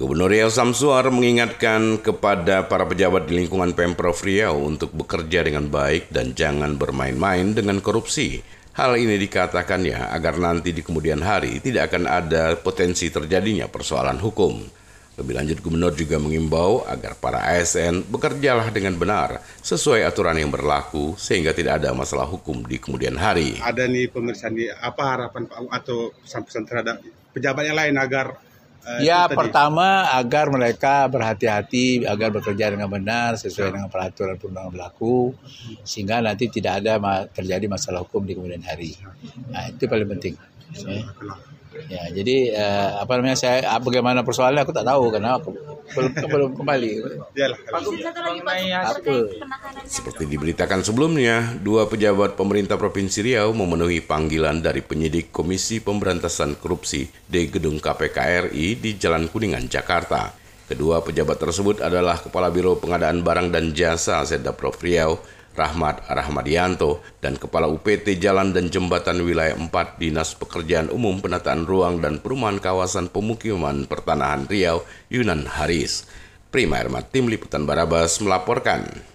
Gubernur Riau Samsuar mengingatkan kepada para pejabat di lingkungan Pemprov Riau untuk bekerja dengan baik dan jangan bermain-main dengan korupsi. Hal ini dikatakannya agar nanti di kemudian hari tidak akan ada potensi terjadinya persoalan hukum. Lebih lanjut, Gubernur juga mengimbau agar para ASN bekerjalah dengan benar sesuai aturan yang berlaku sehingga tidak ada masalah hukum di kemudian hari. Ada nih pemeriksaan di apa harapan Pak atau pesan-pesan terhadap pejabat yang lain agar Uh, ya pertama agar mereka berhati-hati agar bekerja dengan benar sesuai dengan peraturan perundangan berlaku sehingga nanti tidak ada terjadi masalah hukum di kemudian hari. Nah, itu paling penting. Ya. Ya, jadi uh, apa namanya saya ah, bagaimana persoalannya aku tak tahu karena aku belum belum kembali. Seperti diberitakan sebelumnya, dua pejabat pemerintah Provinsi Riau memenuhi panggilan dari penyidik Komisi Pemberantasan Korupsi di Gedung KPK RI di Jalan Kuningan, Jakarta. Kedua pejabat tersebut adalah Kepala Biro Pengadaan Barang dan Jasa Sedda Prof Riau Rahmat Rahmadianto dan Kepala UPT Jalan dan Jembatan Wilayah 4 Dinas Pekerjaan Umum Penataan Ruang dan Perumahan Kawasan Pemukiman Pertanahan Riau Yunan Haris. Prima Ermat Tim Liputan Barabas melaporkan.